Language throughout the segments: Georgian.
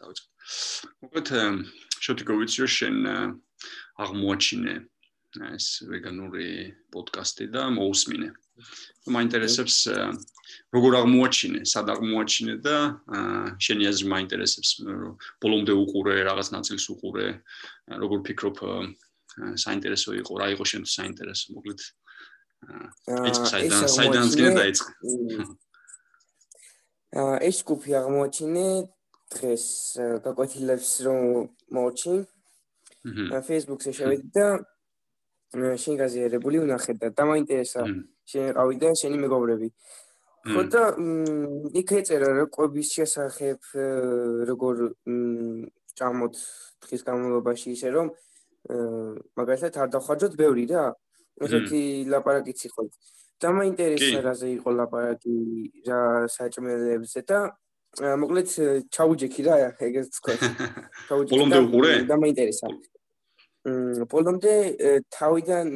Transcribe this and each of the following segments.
დავიწყე. მოკლედ შეთქოვიციო შენ აღმოაჩინე ეს ვეგანური პოდკასტი და მოусმინე. მაინტერესებს როგორ აღმოაჩინე, სად აღმოაჩინე და შენი აზრი მაინტერესებს ბოლომდე უყურე, რაღაც ნაწილს უყურე, როგორ ფიქრობ საინტერესო იყო, რა იყო შენ საინტერესო, მოკლედ ეს საიდან საიდან ძგენ დაიწყე. აა ეს კუფი აღმოაჩინე დღეს გაკვეთილებს რომ მოჩი. Facebook-ზე შევედი და შენ გაზიარებული ვნახე და დამაინტერესა შენ ყავი და შენი მეგობრები. ხო და იქ ეწერა რა ყვების შესახებ როგორ ჭამოთ დღის განმავლობაში ისე რომ მაგალითად არ დახვაჯოთ ბევრი რა. ესეთი ლაპარაკიც იყო. დამაინტერესა რაზე იყო ლაპარაკი რა საჭმელებზე და მოკლედ ჩაუჯექი რა ეგეც თქვა. ჩაუჯექი. ბოლომდე უყურე? დამაინტერესა. მ ბოლომდე თავიდან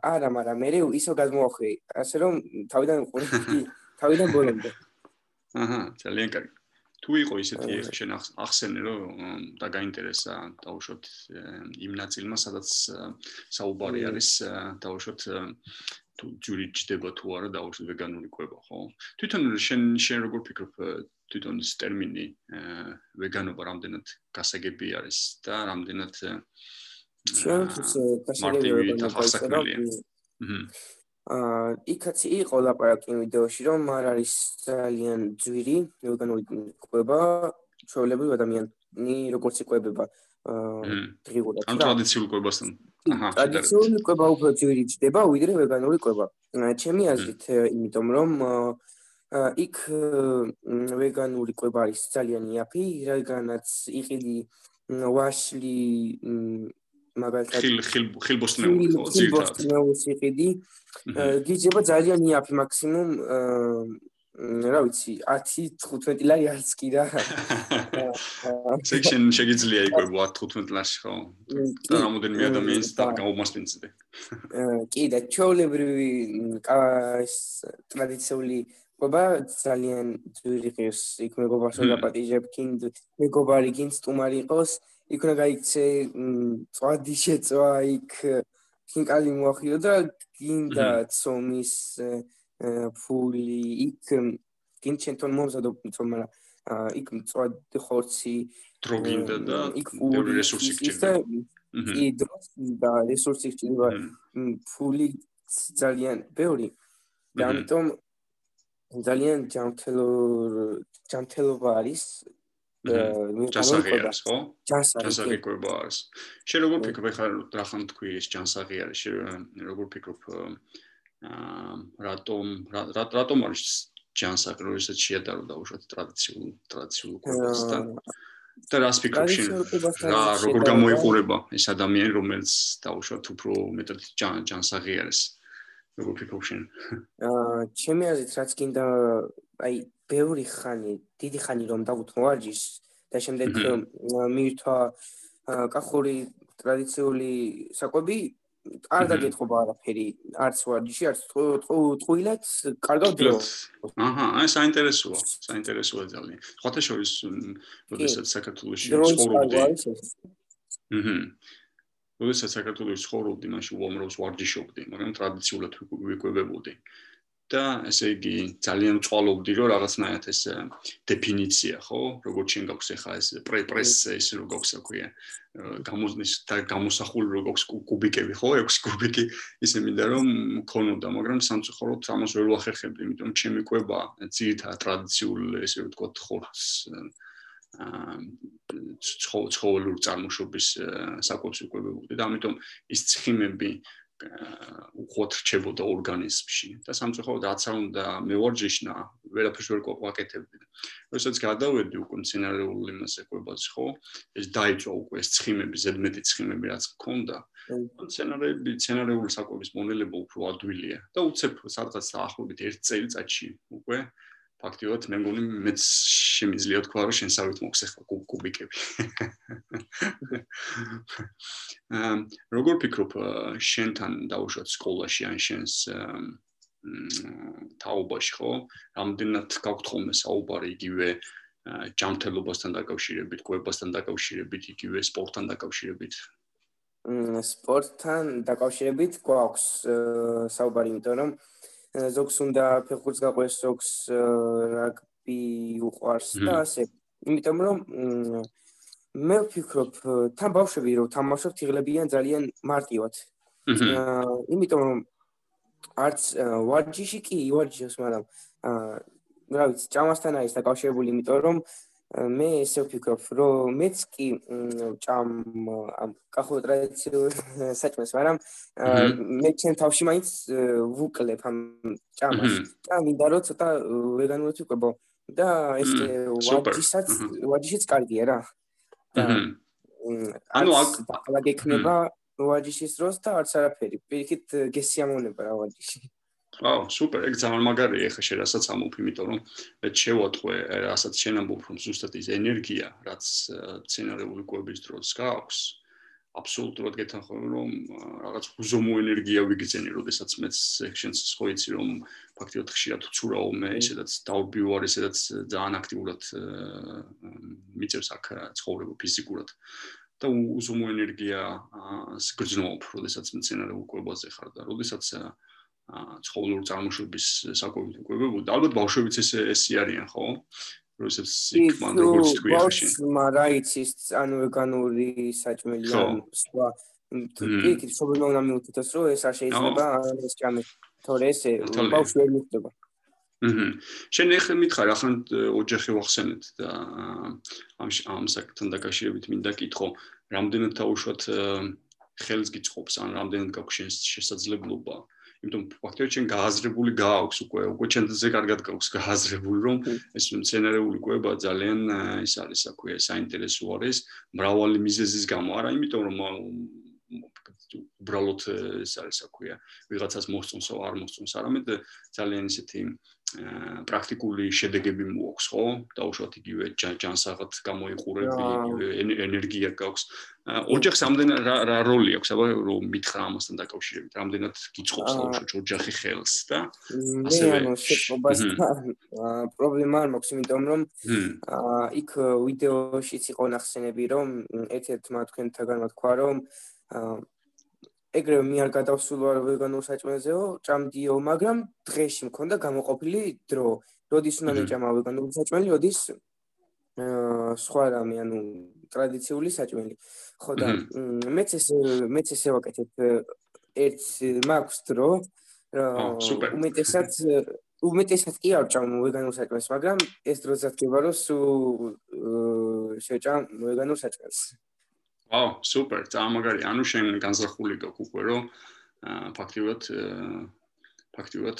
არა, მაგრამ მე ისო გადმოახვი, ასე რომ თავიდან უყურე თავიდან ბოლომდე. აჰა, ძალიან კარგი. თუ იყო ისეთი შენ ახსენე რომ დაგაინტერესა დაუშვოთ იმ ნაწილმა სადაც საუბარი არის დაუშვოთ თუ ჯური ჯდება თუ არა დაუშვოთ ვეგანური კვება ხო? თვითონ შენ შენ როგორ ფიქრობ თვითონ ეს ტერმინი ვეგანობა რამდენად გასაგები არის და რამდენად ჩვენთვის გასაგებია და გასაგებია აა იქაც იყო ლაპარაკი ვიდეოში რომ არ არის ძალიან ძვირი ვეგანური კვება ჩვეულებრივ ადამიანი როგორც იკვებება აა დღიურად ან ტრადიციულ კვებასთან ტრადიციული კვება უფრო ძვირი ჩდება ვიდრე ვეგანური კვება. ჩემი აზრით იმიტომ რომ იქ ვეგანური კვება არის ძალიან იაფი რადგანაც იყიდი ვაშლი მაგალითად ხილ ხილ ხილბოსნეული ხო ხილბოსნეულის იყიდი გიძება ძალიან იაფი მაქსიმუმ რა ვიცი 10-15 ლარი არც კი რა section შეიძლება იკვებო 15 ლარში ხო? და რამოდენიმე ადამიანს და გამომასპინძლე. კი და ჩაოლებრივი ტრადიციული გვება ძალიან ძვირი ღირს იქ მეგობარსა დაპატიჟებ კინ მეგობარი კინ სტუმარი იყოს იქ უნდა გაიქცე წვადი შეწვა იქ კინკალი მოახიო და გინდა ცომის ფული იქ კინ შენთან მომზადო ცომა იქ მწვადი ხორცი დროგინდა და იქ ფული რესურსი გჭირდა. კი დროსი და რესურსი გჭირდა. ფული ძალიან ბევრი. და ამიტომ ძალიან ჯანმრთელო ჯანმრთელობა არის ჯანსაღი არის ხო? ჯანსაღი კვება არის. შენ როგორ ფიქრობ ხა რა ხან თქვი ეს ჯანსაღი არის? როგორ ფიქრობ აა რატომ რატომ არის ჯანსაღი? როდესაც შეადარო დაუშვათ ტრადიციულ ტრადიციულ კვებასთან? და რას ფიქრობ შენ? რა როგორ გამოიყურება ეს ადამიანი რომელიც დაუშვათ უფრო მეტად ჯანსაღი არის? როგორ ფიქრობ შენ? აა ჩემი აზრით რაც კიდე აი ბევრი ხანი, დიდი ხანი რომ დაუთმო ვარჯიშს და შემდეგ მირთვა კახური ტრადიციული საკვები არ დაგეთყობა არაფერი, არც ვარჯიში, არც ტყუილად, კარგად დრო. აჰა, აი საინტერესოა, საინტერესოა ძალიან. ხოთა შორის, როდესაც საქართველოში ცხოვრობდი. აჰა. როდესაც საქართველოში ცხოვრობდი, მაშინ უამროს ვარჯიშობდი, მაგრამ ტრადიციულად ვიკვებებოდი. და ესე იგი ძალიან წვალობდი რომ რაღაცნაირად ეს დეფინიცია ხო? როგორც შენ გაქვს ახლა ეს პრეს ეს რო გაქვს აქვია გამოზნის და გამოსახული რო გაქვს კუბიკები ხო? 6 კუბიკი ისე მინდა რომ მქონოდა მაგრამ სამწუხაროდ ამას ვერ ვახერხებდი იმიტომ ჩემი კვება ძირთა ტრადიციულ ესე ვთქვა ხორცს აა ცხოველურ წარმოშობის საკვებს ვიკვებებოდი და ამიტომ ის ცხიმები უხოთ რჩებოდა ორგანიზმში და სამწუხაროდ რაც არ უნდა მევარჯიშნა ვერაფერს ვერ ყვაკეთებდი. როდესაც გადავედი უკვე მცენარეულ იმაზე ყვებას ხო, ეს დაიწვა უკვე ეს ცხიმები, ზედმეტი ცხიმები რაც მქონდა. მცენარეები, მცენარეული საკვების მონელება უფრო ადვილია და უცებ სადღაც დაახლოებით 1 წელიწადში უკვე ფაქტიურად მე მგონი მეც შემიძლია თქვა რომ შენ სავით მოხს ახლა კუბიკები. აა როგორ ფიქრობ შენთან დაუშვათ სკოლაში ან შენს თაობაში ხო? რამდენად გაგვთხოვნე საუბარი იგივე ჯანმრთელობასთან დაკავშირებით, კვებასთან დაკავშირებით, იგივე სპორტთან დაკავშირებით? სპორტთან დაკავშირებით გვაქვს საუბარი, იმიტომ რომ ზოგს უნდა ფეხბურთს გაყვეს, ზოგს რაგბი უყვარს და ასე. იმიტომ რომ მე ვფიქრობ, თან ბავშვები რომ თამაშობთ, იღლებიან ძალიან მარტივად. აა, იმიტომ რომ არც ვარჯიში კი ვარჯიშობს, მაგრამ აა, რა ვიცი, ჭამასთან არის დაკავშირებული, იმიტომ რომ მე ესე ვფიქრობ, რომ მეც კი ჭამ ამ კახო ტრადიციულ საჭმელს, მაგრამ მე ჩემ თავში მაინც ვუკლებ ამ ჭამას. და მინდა რომ ცოტა ვეგანურად ვიყვებო და ეს ვაჯისაც ვაჯიშიც კარგია რა. ანუ აქ აღგექნება ვაჯიშის დროს და არც არაფერი. პირიქით გესიამოვნება რა ვაჯიში. აუ, სუპერ, ეგ ძალიან მაგარია ხა შენ რასაც ამობ, იმიტომ რომ მე შევატყვე, რასაც შენ ამბობ, რომ ზუსტად ის ენერგია, რაც სცენარული კვების დროს გაქვს, აბსოლუტურად გეთანხმები, რომ რაღაც უზომო ენერგია ვიგზენი, როდესაც მეც შენს ხო იცი, რომ ფაქტიურად ხშირად ცურავ მე, ესედაც დავბივარ, ესედაც ძალიან აქტიურად მიწევს აქ ცხოვრება ფიზიკურად. და უზომო ენერგია გრძნობ, როდესაც მცენარეულ კვებაზე ხარ და როდესაც ცხოველური წარმოშობის საკვებით უკვებებოდა. ალბათ ბავშვებიც ესე ესე არიან, ხო? როდესაც იქ მან როგორც თქვი ახლა შენ. მაგრამ რა იცის, ანუ ვეგანური საჭმელი ან სხვა კი, პრობლემა უნდა მიუთითოს, რომ ეს არ შეიძლება ეს ჭამე. თორე ესე ბავშვი ვერ მიხვდება. აჰა. შენ ახლა მითხარ, ახლა ოჯახი ვახსენეთ და ამ ამ საკითხთან დაკავშირებით მინდა კითხო, რამდენად თავშოთ ხელს გიწყობს ან რამდენად გაქვს შესაძლებლობა იმიტომ ფაქტობრივად ჩვენ გააზრებული გააქვს უკვე უკვე ჩვენზე კარგად გაქვს გააზრებული რომ ეს მცენარეული კვება ძალიან ის არის აქვე საინტერესო არის მრავალი მიზეზის გამო. არა იმიტომ რომ უბრალოდ ეს არის აქვე ვიღაცას მოსწონს ან არ მოსწონს არამედ ძალიან ისეთი პრაქტიკული შედეგები მოაქვს, ხო? დაუშვათ იგივე ჯანსაღად გამოიყურები, იგივე ენერგია გაქვს. ოჯახს ამდენ რა რა როლი აქვს, აბა რომ მითხრა ამასთან დაკავშირებით, რამდენად გიწყობს დაუშვათ ოჯახი ხელს და ასევე ანუ შეფობასთან პრობლემა არ მაქვს, იმიტომ რომ იქ ვიდეოშიც იყო ნახსენები, რომ ერთ-ერთმა თქვენთაგანმა თქვა, რომ ეგრევე მე არ გადავსულვარ ვეგანურ საჭმელზეო, ჭამდიო, მაგრამ დღეში მქონდა გამოყოფილი დრო. როდის უნდა მეჭამა ვეგანური საჭმელი, როდის აა სხვა რამე, ანუ ტრადიციული საჭმელი. ხო და მეც ეს მეც ესე ვაკეთებ ერთ მაქვს დრო. აა უმეტესად უმეტესად კი არ ჭამ ვეგანურ საჭმელს, მაგრამ ეს დრო ზათქება, რომ სულ შეჭამ ვეგანურ საჭმელს. აუ, სუპერ, წამაგარი. ანუ შენ განზრახული გაქვს უკვე, რომ ფაქტიურად ფაქტიურად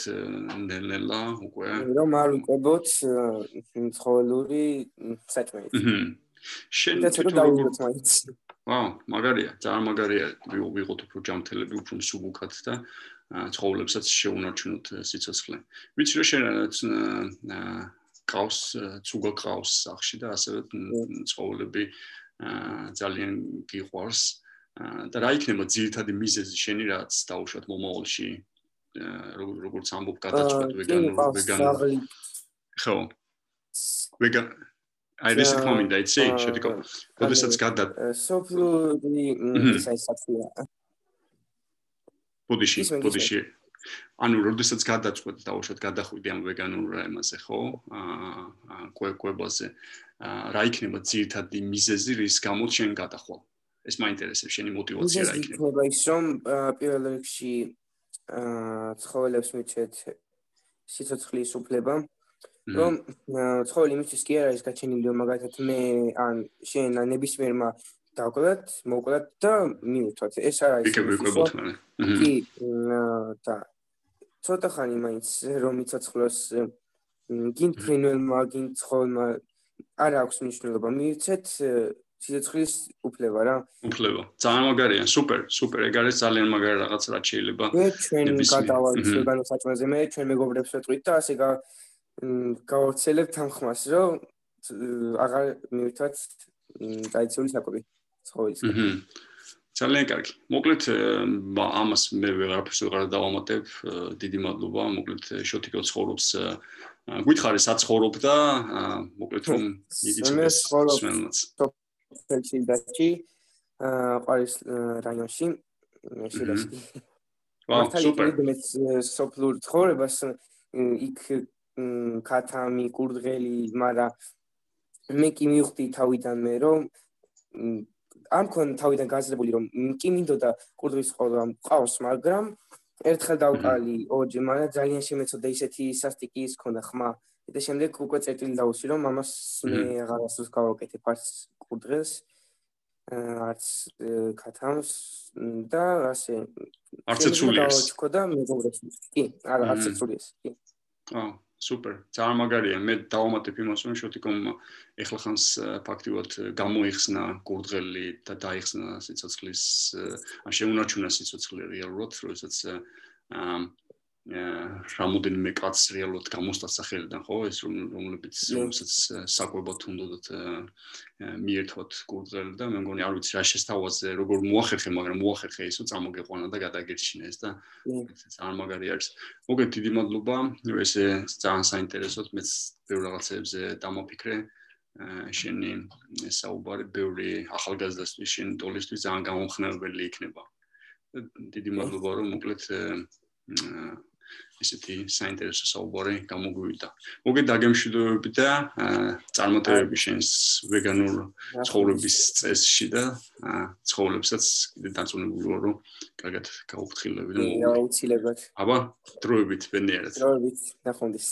ნელა უკვე რომ არ უყებოთ ცხოველური საჭმელი. აჰა. შენ თვითონ ვაუ, მაგარია, წამაგარია. ვიღოთ უფრო ჯამთელები, უფრო მსუბუქად და ცხოველებსაც შეუნარჩუნოთ სიცოცხლე. ვიცი რომ შენ ყავს, ცუგა ყავს სახში და ასევე ცხოველები ძალიან გიყვარს. და რა იქნება ძირითადი მიზეზი შენი რაც დაუშვათ მომავალში? როგორც ამბობ გადაწყვეტ ვეგანურ ვეგანურ ხო. ვეგან აი ეს კომენტი დაიცი შეთიკო. როდესაც გადა სოფლური საისაცია. ბუდიში ბუდიში ანუ როდესაც გადაწყვეტ დაუშვათ გადახვიდე ამ ვეგანურ რამაზე ხო? აა კვებაზე რა იქნება ძირითადი მიზეზი რის გამოც შენ გადახვალ ეს მაინტერესებს შენი мотивация რა იქნება? იქნება ის რომ პირველ რიგში აა ცხოველებს მიჩეთ სიცოცხლის უფლება რომ ცხოველი იმისთვის კი არ არის გაჩენილი რომ მაგალითად მე ან შენ ან ნებისმიერმა დავკლათ, მოკლათ და მიუთოთ. ეს არ არის. კი, კი, და ცოტა ხანი მაინც რომ მიცოცხლოს გინ ფრინველმა, გინ ცხოველმა არ აქვს მნიშვნელობა. მიიცეთ სიცოცხლის უფლება რა. უფლება. ძალიან მაგარია, სუპერ, სუპერ. ეგ არის ძალიან მაგარი რაღაც რაც შეიძლება. მე ჩვენ გადავალთ ვეგანო საჭმელზე, მე ჩვენ მეგობრებს ვეთყვით და ასე გავავრცელებთ ამ ხმას, რომ აღარ მივითვათ ტრადიციული საკვები. ცხოველის. ძალიან კარგი. მოკლედ ამას მე ვეღარაფერს ვეღარ დავამატებ. დიდი მადლობა. მოკლედ შოთიკო ცხოვრობს გითხარი საცხოვრობ და მოკლედ რომ იცოდეს სმენლაც. თოფელში დაჩი ყარის რაიონში შეიძლება. ვაუ, სუპერ. სოფლურ ცხოვრებას იქ ქათამი, კურდღელი, მაგრამ მე კი მივხვდი თავიდან მე რომ ამ ქონ თავიდან გაზრებული რომ კი მინდოდა კურდღის ყოლა მყავს, მაგრამ ერთხელ დავყალი ოჯი, მაგრამ ძალიან შემეცოდა ისეთი სასტიკი ის ქონდა ხმა. და შემდეგ უკვე წერტილი დაუსვი რომ ამას მე აღარასდროს გავაკეთებ არც კურდღელს არც ქათამს და ასე არც ეცულიეს. და მეგობრებს. კი, არა, არც ეცულიეს. კი. აა სუპერ. ძალიან მაგარია. მე დავამატებ იმას, რომ შოთიკომ ეხლა ხანს ფაქტიურად გამოიხსნა კურდღელი და დაიხსნა სიცოცხლის ან შეუნარჩუნა სიცოცხლე რეალურად, როდესაც აა რამოდენიმე კაც რეალურად გამოსტა სახელიდან, ხო, ეს რომლებიც რომელსაც საკვებად უნდათ მიერთვათ კურდღელი და მე მგონი არ ვიცი რა შესთავაზე, როგორ მოახერხე, მაგრამ მოახერხე ისო წამოგეყვანა და გადაგერჩინა ეს და ძალიან მაგარი არის. მოგეთ დიდი მადლობა, ესე ძალიან საინტერესოდ მეც ბევრ რაღაცებზე დამოფიქრე. შენი საუბარი ბევრი ახალგაზრდასთვის შენ ტოლისთვის ძალიან გამომხნევებელი იქნება. დიდი მადლობა რომ მოკლედ ისეთი საინტერესო საუბარი გამოგვივიდა. მოგე დაგემშვიდობები და წარმატებები შენს ვეგანურ ცხოვრების წესში და ცხოვრებსაც კიდე დაწუნებული ვარ რომ კარგად გაუფრთხილები და მოგე. აუცილებლად. აბა, დროებით ბენიერად. დროებით, ნახვამდის.